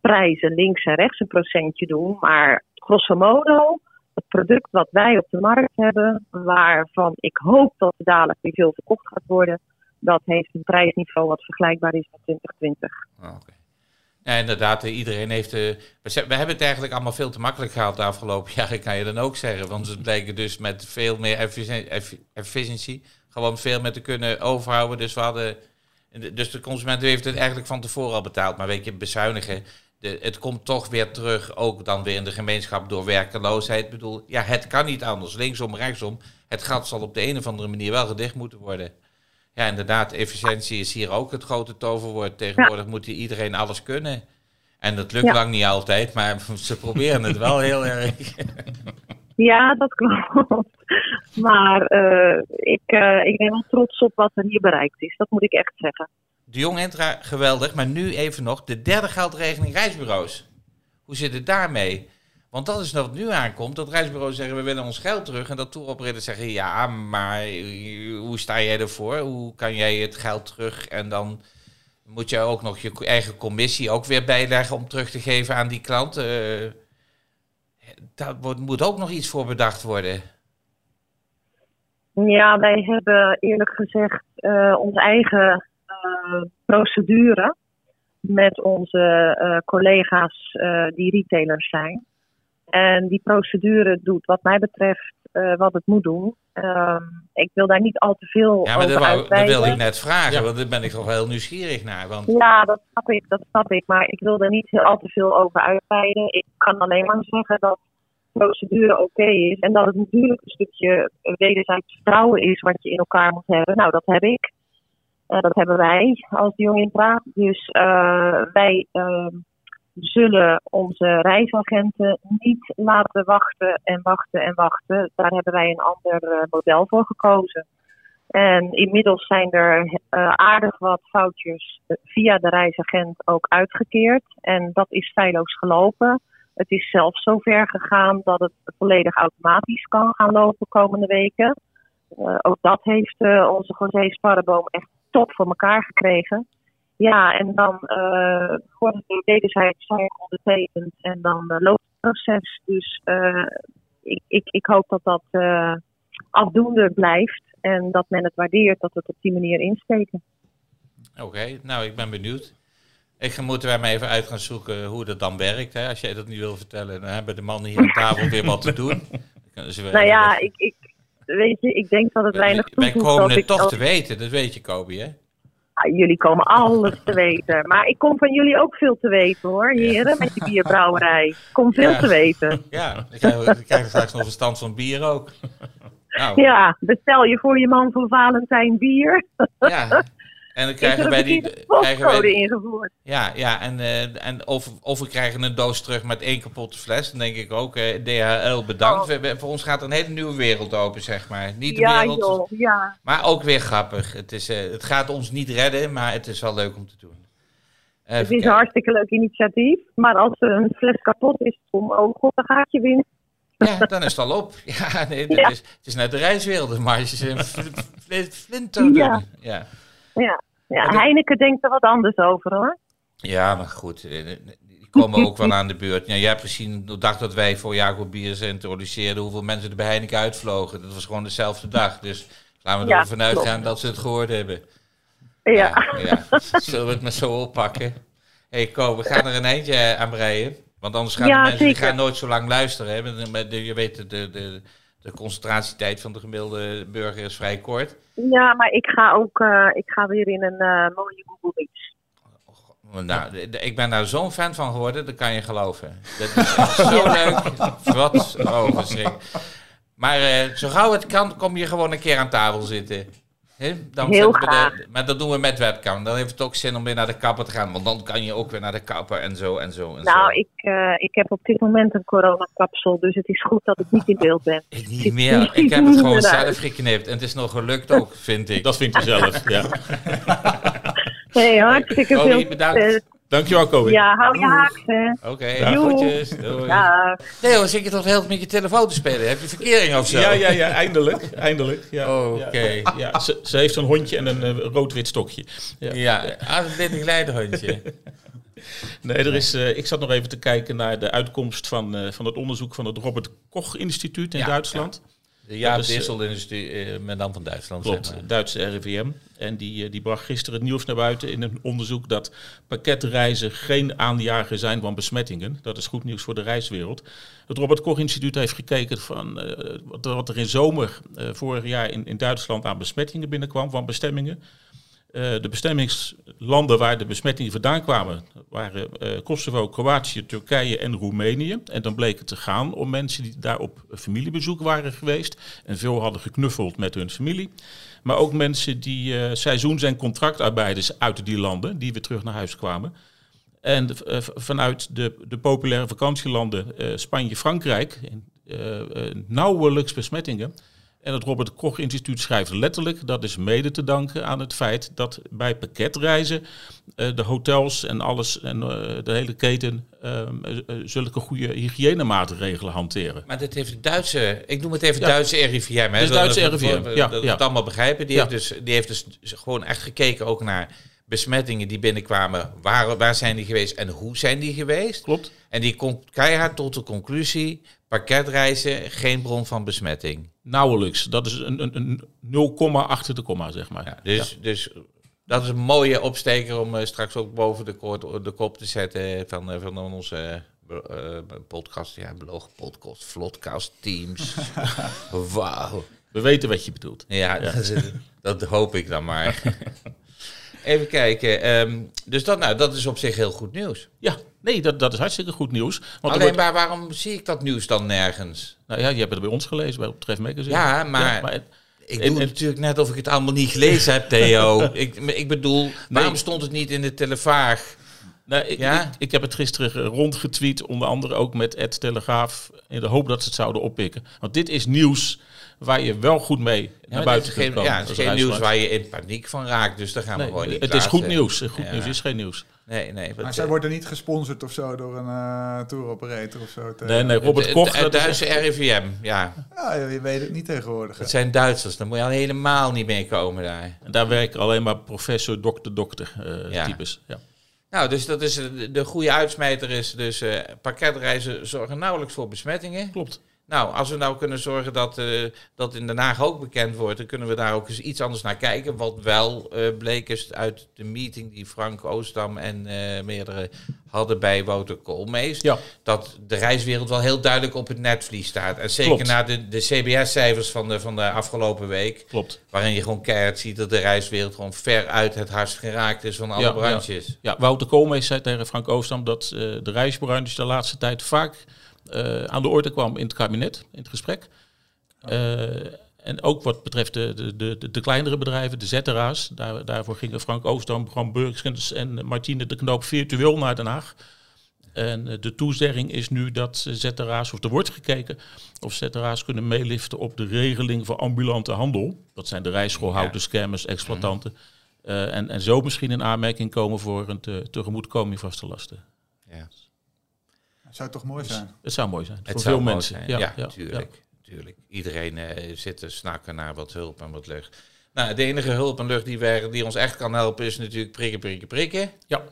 prijzen links en rechts een procentje doen. Maar grosso modo, het product wat wij op de markt hebben, waarvan ik hoop dat er dadelijk weer veel verkocht gaat worden, dat heeft een prijsniveau wat vergelijkbaar is met 2020. Oh, okay. Ja, inderdaad, iedereen heeft. Uh, we, hebben het eigenlijk allemaal veel te makkelijk gehad de afgelopen jaren, kan je dan ook zeggen. Want het blijken dus met veel meer efficiëntie gewoon veel meer te kunnen overhouden. Dus we hadden. Dus de consument heeft het eigenlijk van tevoren al betaald. Maar weet je, bezuinigen. Het komt toch weer terug, ook dan weer in de gemeenschap door werkeloosheid. Ik bedoel, ja, het kan niet anders. Linksom, rechtsom. Het gat zal op de een of andere manier wel gedicht moeten worden. Ja, inderdaad, efficiëntie is hier ook het grote toverwoord. Tegenwoordig ja. moet iedereen alles kunnen. En dat lukt ja. lang niet altijd, maar ze proberen het wel heel erg. Ja, dat klopt. Maar uh, ik, uh, ik ben wel trots op wat er hier bereikt is. Dat moet ik echt zeggen. De Jong Entra, geweldig. Maar nu even nog de derde geldregeling reisbureaus. Hoe zit het daarmee? Want dat is wat nu aankomt. Dat reisbureaus zeggen we willen ons geld terug. En dat toeroperator zeggen ja, maar hoe sta jij ervoor? Hoe kan jij het geld terug? En dan moet je ook nog je eigen commissie ook weer bijleggen om terug te geven aan die klant. Uh, daar moet ook nog iets voor bedacht worden. Ja, wij hebben eerlijk gezegd uh, onze eigen uh, procedure met onze collega's die retailers zijn. En die procedure doet wat mij betreft wat het moet doen. Ehm, ik wil daar niet al te veel ja, maar over dat, dat wil ik net vragen, want daar ben ik toch wel heel nieuwsgierig naar. Want... Ja, dat snap ik, dat snap ik. Maar ik wil er niet al te veel over uitweiden. Ik kan alleen maar zeggen dat procedure oké is. En dat het natuurlijk een stukje wederzijds vertrouwen is wat je in elkaar moet hebben. Nou, dat heb ik. Uh, dat hebben wij als de Jong in Praat. Dus uh, wij uh, zullen onze reisagenten niet laten wachten en wachten en wachten. Daar hebben wij een ander eh, model voor gekozen. En inmiddels zijn er aardig wat foutjes via de reisagent ook uitgekeerd. En dat is feilloos gelopen. Het is zelfs zover gegaan dat het volledig automatisch kan gaan lopen komende weken. Ook dat heeft onze José Sparreboom echt top voor elkaar gekregen. Ja, en dan uh, wordt het wederzijds ondertekend en dan loopt het proces. Dus ik, ik, ik hoop dat dat afdoende blijft en dat men het waardeert dat we het op die manier insteken. Oké, nou ik ben benieuwd. Ik moeten wij maar even uit gaan zoeken hoe dat dan werkt. Hè. Als jij dat niet wil vertellen, dan hebben de mannen hier aan tafel weer wat te doen. nou ja, ik, ik, weet je, ik denk dat het weinig toevoegt. Wij komen het toch te weten, dat weet je, Kobi, hè? Jullie komen alles te weten. Maar ik kom van jullie ook veel te weten, hoor, heren, met je bierbrouwerij. Ik kom veel te weten. Ja, krijgen, we, straks nog verstand van bier ook. Nou. Ja, bestel je voor je man voor Valentijn bier. Ja, En dan krijgen wij die. Krijgen wij, ingevoerd. Ja, ja en, uh, en of, of we krijgen een doos terug met één kapotte fles. Dan denk ik ook, uh, eh, DHL bedankt. Oh. We, voor ons gaat een hele nieuwe wereld open, zeg maar. Niet de ja, wereld. Joh, ja. Maar ook weer grappig. Het, is, uh, het gaat ons niet redden, maar het is wel leuk om te doen. het is een hartstikke leuk initiatief. Maar als er een fles kapot is, om oh god, dan gaat je winnen. Ja, dan is het al op. Ja, nee, ja. Is, het is net de reiswereld, maar je een flinter. Ja. ja. Ja. Ja, Heineken denkt er wat anders over hoor. Ja, maar goed. Eh, eh, die komen ook wel aan de beurt. Ja, jij hebt gezien de dag dat wij voor Jacob Biers introduceerden, hoeveel mensen er bij Heineken uitvlogen. Dat was gewoon dezelfde dag. Dus laten we ervan uitgaan dat ze het gehoord hebben. Ja. ja. Zullen we het maar zo oppakken? Hé, hey, Ko, we gaan er een eindje aan breien. Want anders gaan de mensen die gaan nooit zo lang luisteren. Hè? Je weet, de, de, de concentratietijd van de gemiddelde burger is vrij kort. Ja, maar ik ga ook uh, ik ga weer in een uh, mooie Google Meets. Nou, ik ben daar zo'n fan van geworden, dat kan je geloven. Dat is zo leuk. Wat overzicht. Maar uh, zo gauw het kan, kom je gewoon een keer aan tafel zitten. Dan Heel graag. De, maar dat doen we met webcam. Dan heeft het ook zin om weer naar de kapper te gaan. Want dan kan je ook weer naar de kapper en zo en zo. En nou, Ik, uh, ik heb op dit moment een coronakapsel. Dus het is goed dat ik niet in beeld ben. Ik niet meer. Ik heb het gewoon zelf geknipt. En het is nog gelukt ook, vind ik. Dat vind je zelf, ja. hey, hartstikke veel. bedankt. Dankjewel, Kobe. Ja, hou je haaks, hè. Oké, okay, ja. groetjes. Doei. Ja. Nee hoor, zit je toch heel met je telefoon te spelen? Heb je verkering of zo? Ja, ja, ja, eindelijk. eindelijk. Ja, Oké. Ja, ze, ze, heeft een hondje en een uh, rood-wit stokje. Ja, ja. Ah, een hondje. nee, er is, uh, ik zat nog even te kijken naar de uitkomst van, uh, van het onderzoek van het Robert Koch Instituut in Duitsland. De Jaap Dissel-industrie, uh, met dan van Duitsland. Klopt, zeg maar. Duitse RIVM. En die, die bracht gisteren het nieuws naar buiten in een onderzoek dat pakketreizen geen aanjager zijn van besmettingen. Dat is goed nieuws voor de reiswereld. Het Robert Koch Instituut heeft gekeken van uh, wat, er in zomer uh, vorig jaar in, in Duitsland aan besmettingen binnenkwam van bestemmingen. Uh, de bestemmingslanden waar de besmettingen vandaan kwamen waren uh, Kosovo, Kroatië, Turkije en Roemenië. En dan bleek het te gaan om mensen die daar op familiebezoek waren geweest en veel hadden geknuffeld met hun familie. Maar ook mensen die uh, seizoens- en contractarbeiders uit die landen, die weer terug naar huis kwamen. En vanuit de, de populaire vakantielanden Spanje, Frankrijk, nauwelijks besmettingen. En het Robert Koch Instituut schrijft letterlijk, dat is mede te danken aan het feit dat bij pakketreizen uh, de hotels en alles en uh, de hele keten uh, zulke goede hygiënemaatregelen hanteren. Maar dat heeft de Duitse, ik noem het even ja. Duitse RIVM. Hè, dus Duitse RIVM, ja. Dat ja. het allemaal begrijpen. Die, heeft dus, die heeft dus gewoon echt gekeken ook naar besmettingen die binnenkwamen. Waar, waar zijn die geweest en hoe zijn die geweest? Klopt. En die komt keihard tot de conclusie, pakketreizen geen bron van besmetting. Nauwelijks. Dat is een, een, een 0, achter de komma, zeg maar. Ja, dus, dus dat is een mooie opsteker om uh, straks ook boven de, koord, de kop te zetten van, uh, van onze uh, podcast. Ja, belogen podcast, vlotcast teams. Wauw. We weten wat je bedoelt. Ja, ja. Dat, dat, hoop ik dan maar. Even kijken. Um, dus dat, nou, dat is op zich heel goed nieuws. Ja, nee, dat, dat is hartstikke goed nieuws. Want Alleen, maar waarom zie ik dat nieuws dan nergens? Nou ja, je hebt het bij ons gelezen, bij Tref Magazine. Ja, maar... Ja, maar ik doe natuurlijk net of ik het allemaal niet gelezen heb, Theo. ik, ik bedoel, waarom stond het niet in de televaag? Nou, ik, ja? ik, ik, heb het gisteren rondgetweet, onder andere ook met Ed Telegraaf, in de hoop dat ze het zouden oppikken. Want dit is nieuws waar je wel goed mee naar buiten kunt komen. Ja, het is geen nieuws waar je in paniek van raakt, dus daar gaan we gewoon niet Het is goed nieuws. Goed nieuws is geen nieuws. Nee, nee. Maar zij worden niet gesponsord of zo door een uh, tour operator of zo. Te, nee, nee, Robert Koch. Het Duitse RIVM, ja. Ja, je weet het niet tegenwoordig. Het zijn Duitsers, daar moet je al helemaal niet mee komen daar. En daar werken alleen maar professor, dokter, dokter uh, ja. types. Ja. Nou, dus dat is de goede uitsmijter is dus uh, pakketreizen zorgen nauwelijks voor besmettingen. Klopt. Nou, als we nou kunnen zorgen dat uh, dat in Den Haag ook bekend wordt, dan kunnen we daar ook eens iets anders naar kijken. Wat wel uh, bleek is uit de meeting die Frank Oostam en uh, meerdere hadden bij Wouter Koolmees. Ja. Dat de reiswereld wel heel duidelijk op het netvlies staat. En zeker Klopt. na de, de CBS-cijfers van de, van de afgelopen week. Klopt. Waarin je gewoon keihard ziet dat de reiswereld gewoon ver uit het hardst geraakt is van alle ja, branches. Ja. ja, Wouter Koolmees zei tegen Frank Oostam dat de reisbranche de laatste tijd vaak aan de orde kwam in het kabinet, in het gesprek. Uh, en ook wat betreft de, de, de, de kleinere bedrijven, de ZRA's. Daar, daarvoor gingen Frank Oostam, Bram Burgskens en Martine de Knoop virtueel naar Den Haag. En uh, de toezegging is nu dat ZRA's, of er wordt gekeken of ZRA's kunnen meeliften op de regeling voor ambulante handel. Dat zijn de rijschoolhouders, scammers, exploitanten. Uh, en, en zo misschien in aanmerking komen voor een te, tegemoetkoming vaste lasten. Ja. Het zou toch mooi zijn? Het zou mooi zijn. Het voor zou veel mooi mensen. Zijn. Ja, natuurlijk. natuurlijk. Iedereen uh, zit te snakken naar wat hulp en wat lucht. Nou, de enige hulp en lucht die, wij, die ons echt kan helpen is natuurlijk prikken, prikken, prikken. Ja.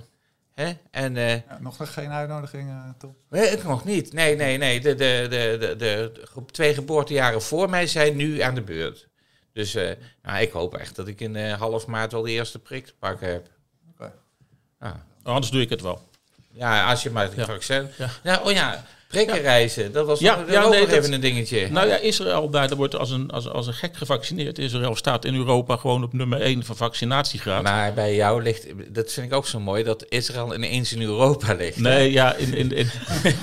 Hè? En, uh, ja, nog geen uitnodiging, uh, Tom? Nee, ik nog niet. Nee, nee, nee. De, de, de, de, de, de twee geboortejaren voor mij zijn nu aan de beurt. Dus uh, nou, ik hoop echt dat ik in half maart wel de eerste prik te pakken heb. Oké. Okay. Nou. Anders doe ik het wel. Ja, als je maar het ja. vaccin... Ja. ja. oh ja, prikkenreizen, dat was ja, ja, ook nee, nog even een dingetje. Nou ja, Israël, daar, daar wordt als een, als, als een gek gevaccineerd. Israël staat in Europa gewoon op nummer 1 van vaccinatiegraad. Maar bij jou ligt, dat vind ik ook zo mooi, dat Israël ineens in Europa ligt. Nee, ja, in... in, in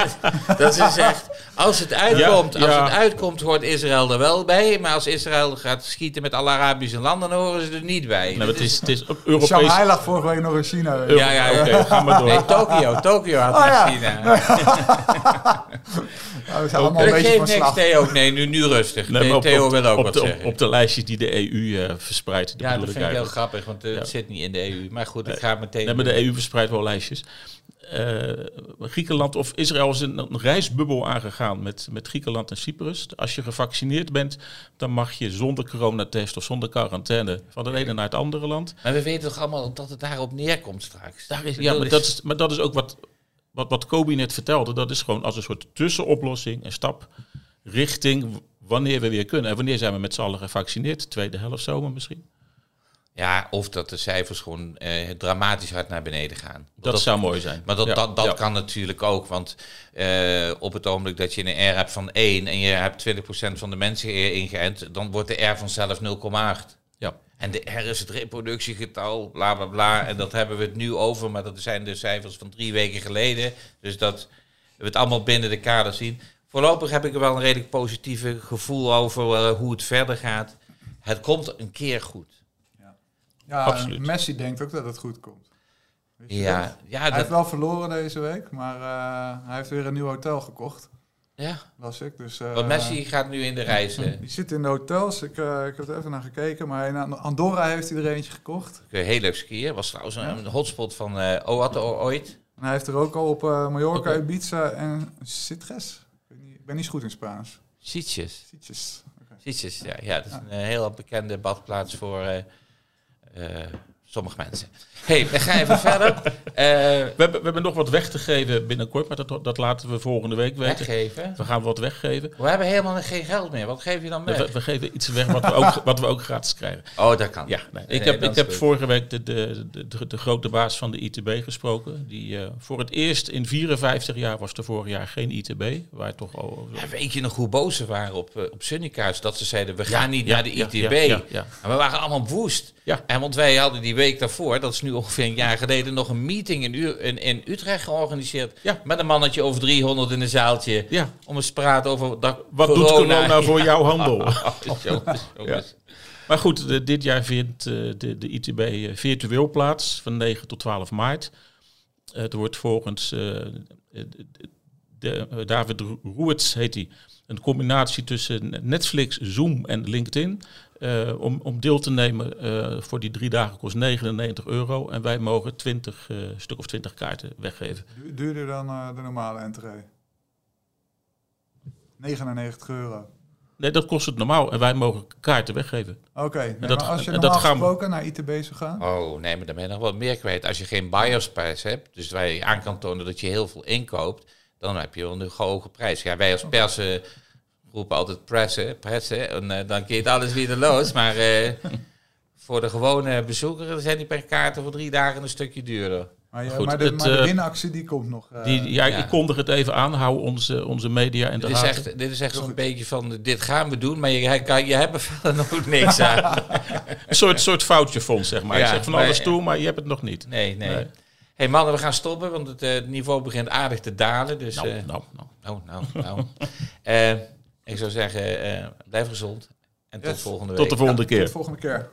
dat is echt, als het uitkomt, ja, als het uitkomt, hoort Israël er wel bij. Maar als Israël gaat schieten met alle Arabische landen, dan horen ze er niet bij. Nou, het is, het is Europees... Shanghai lag vorige week nog in China. Ja, ja, oké, okay, ga maar door. Nee, Tokio, Tokio had oh, ja. Nou, we zijn allemaal een beetje van niks, Theo. Nee, nu, nu rustig. Nee, op, Theo wil ook op wat de, zeggen. Op de lijstjes die de EU uh, verspreidt. Ja, dat vind ik heel grappig, want het zit niet in de EU. Maar goed, het gaat meteen... Nee, maar de EU verspreidt wel lijstjes. Uh, Griekenland of Israël is een, een reisbubbel aangegaan met, met Griekenland en Cyprus. Als je gevaccineerd bent, dan mag je zonder coronatest of zonder quarantaine van het ene naar het andere land. Maar we weten toch allemaal dat het daarop neerkomt straks? Daar is, ja, maar dat is, maar dat is ook wat, wat, wat Kobi net vertelde. Dat is gewoon als een soort tussenoplossing, een stap richting wanneer we weer kunnen. En wanneer zijn we met z'n allen gevaccineerd? Tweede helft zomer misschien? Ja, of dat de cijfers gewoon eh, dramatisch hard naar beneden gaan. Dat, dat, zou mooi zijn. Maar dat, ja, dat, dat ja. kan natuurlijk ook. Want uh, op het ogenblik dat je een R hebt van 1 en je hebt 20% van de mensen ingeënt, dan wordt de R vanzelf 0,8. Ja. En de R is het reproductiegetal, bla bla bla. En dat hebben we het nu over, maar dat zijn de cijfers van drie weken geleden. Dus dat we het allemaal binnen de kaders zien. Voorlopig heb ik er wel een redelijk positieve gevoel over uh, hoe het verder gaat. Het komt een keer goed. Ja, Absoluut. Messi denkt ook dat het goed komt. Ja, ja, hij heeft wel verloren deze week, maar uh, hij heeft weer een nieuw hotel gekocht. Ja. Las ik. Dus, Want Messi gaat nu in de reizen. Die zit in de hotels. Ik, ik heb er even naar gekeken. Maar in Andorra heeft hij er eentje gekocht. Heel leuk skiën. Was trouwens een hotspot van uh, Oat ooit. En hij heeft er ook al op uh, Mallorca, okay. Ibiza en Citres. Ik, ik ben niet zo goed in Spaans. Sitges. Sitges. Sitges, ja. ja. Dat is een heel bekende badplaats voor uh, uh, sommige mensen. hey, we gaan even verder. Uh, we, hebben, we hebben nog wat weg te geven binnenkort, maar dat, dat laten we volgende week weten. Weggeven? We gaan wat weggeven. We hebben helemaal geen geld meer. Wat geef je dan weg? We, we geven iets weg wat we ook, wat we ook gratis krijgen. Oh, dat kan. Ja, nee. ik heb, ik heb vorige week de, de, de, grote baas van de ITB gesproken. Die uh, voor het eerst in 54 jaar was er vorig jaar geen ITB. Waar toch al, ja, weet je nog hoe boos ze waren op, uh, op Sunnykaars? Dat ze zeiden, we gaan ja, niet naar de ITB. En we waren allemaal woest. Ja. En want wij hadden die week daarvoor, dat is nu ongeveer een jaar geleden, nog een meeting in, U in, in Utrecht georganiseerd. Ja. Met een mannetje over 300 in een zaaltje. Ja. Om eens te praten over dat Wat corona. doet corona voor jouw handel? Maar goed, de, dit jaar vindt uh, de, de ITB uh, virtueel plaats van 9 tot 12 maart. Uh, het wordt volgens de, David Roerts, heet hij, een combinatie tussen Netflix, Zoom en LinkedIn. Uh, om, om deel te nemen uh, voor die drie dagen kost 99 euro. En wij mogen 20 uh, stuk of 20 kaarten weggeven. Du duurder dan de normale entree? 99 euro. Nee, dat kost het normaal. En wij mogen kaarten weggeven. Oké, okay, nee, maar als je normaal gesproken naar ITB zou gaan? Oh, nee, maar dan ben je nog wat meer kwijt. Als je geen buyer's price hebt, dus waar je aan kan tonen dat je heel veel inkoopt, dan heb je wel een hoge prijs. Ja, wij als persen roepen altijd pressen, pressen. En uh, dan keert alles weer los. Maar uh, voor de gewone bezoeker zijn die per kaarten voor drie dagen een stukje duurder. Maar, ja, Goed, maar, de, het, maar de winactie die komt nog. Uh, die, ja, ja, ik kondig het even aan. Hou onze, onze media in de dit is echt, Dit is echt zo'n beetje van, dit gaan we doen, maar je, kan, je hebt er verder nog niks aan. een soort, soort foutje fonds, zeg maar. Ja, je zegt van maar, alles toe, maar je hebt het nog niet. Nee, nee. nee. Hey mannen, we gaan stoppen, want het uh, niveau begint aardig te dalen. Dus, nou, nou, nou. Nou, nou, nou. Ik zou zeggen, uh, blijf gezond. En tot volgende week. Tot de volgende ja, keer. Tot de volgende keer.